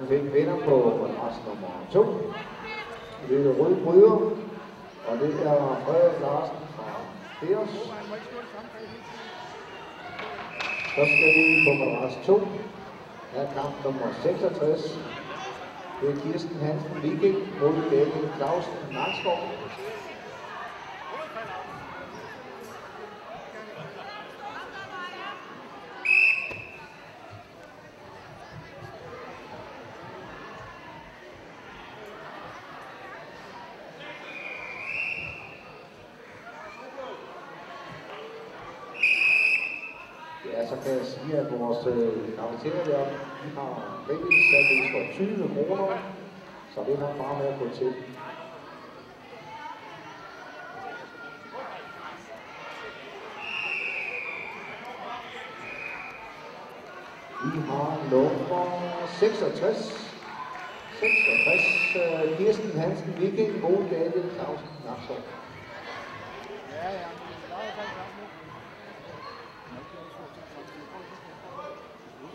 vi fik vinder på madras nummer 2. Det er rød bryder, og det er Frederik Larsen fra Deos. Så skal vi på madras 2. Her er kamp nummer 66. Det er Kirsten Hansen Viking mod David Clausen Nakskov. Ja, så kan jeg sige, at vores øh, vi har rigtig sat det for 20 kroner, så det er nok bare med at gå til. Vi har nummer 66. 66. Øh, Kirsten Hansen Viking mod David Clausen Naksov. Ja, ja.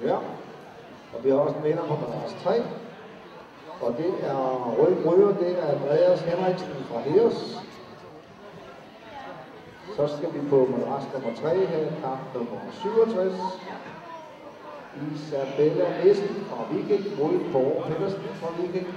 Ja. Og vi har også en vinder på madras 3. Og det er Rød Brøger, det er Andreas Henriksen fra Heos. Så skal vi på madras nummer 3 her, kamp nummer 67. Isabella Nissen fra Viking mod Borg Pedersen fra Viking.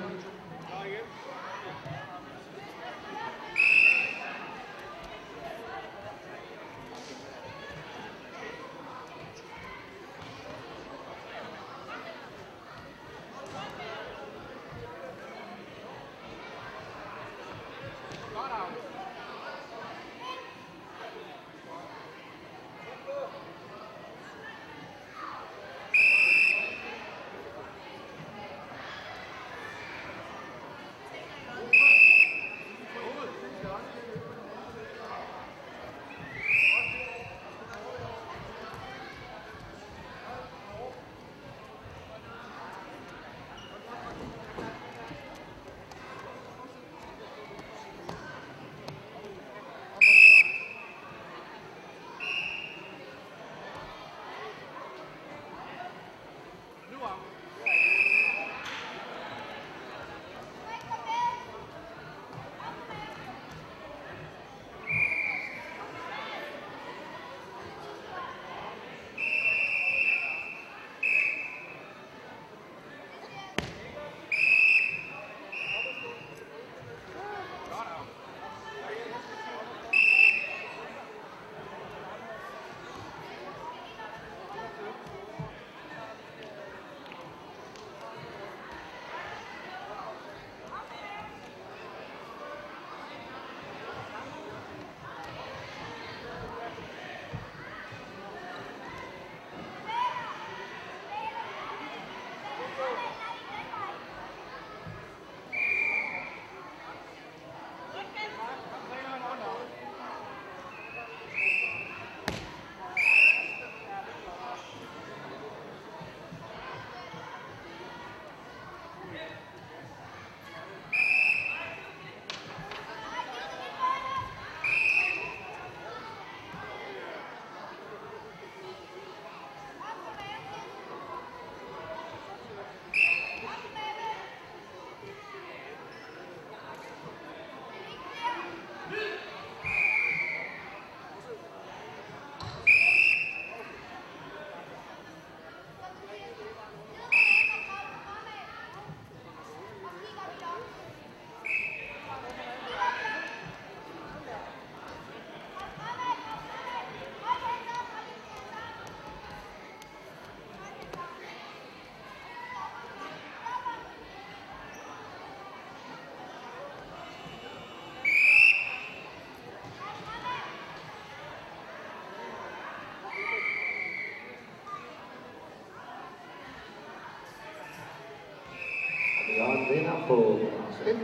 Vinder på madras 5,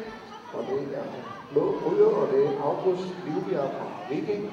og det er Blå Bryder, og det er August Livbjerg fra Viking.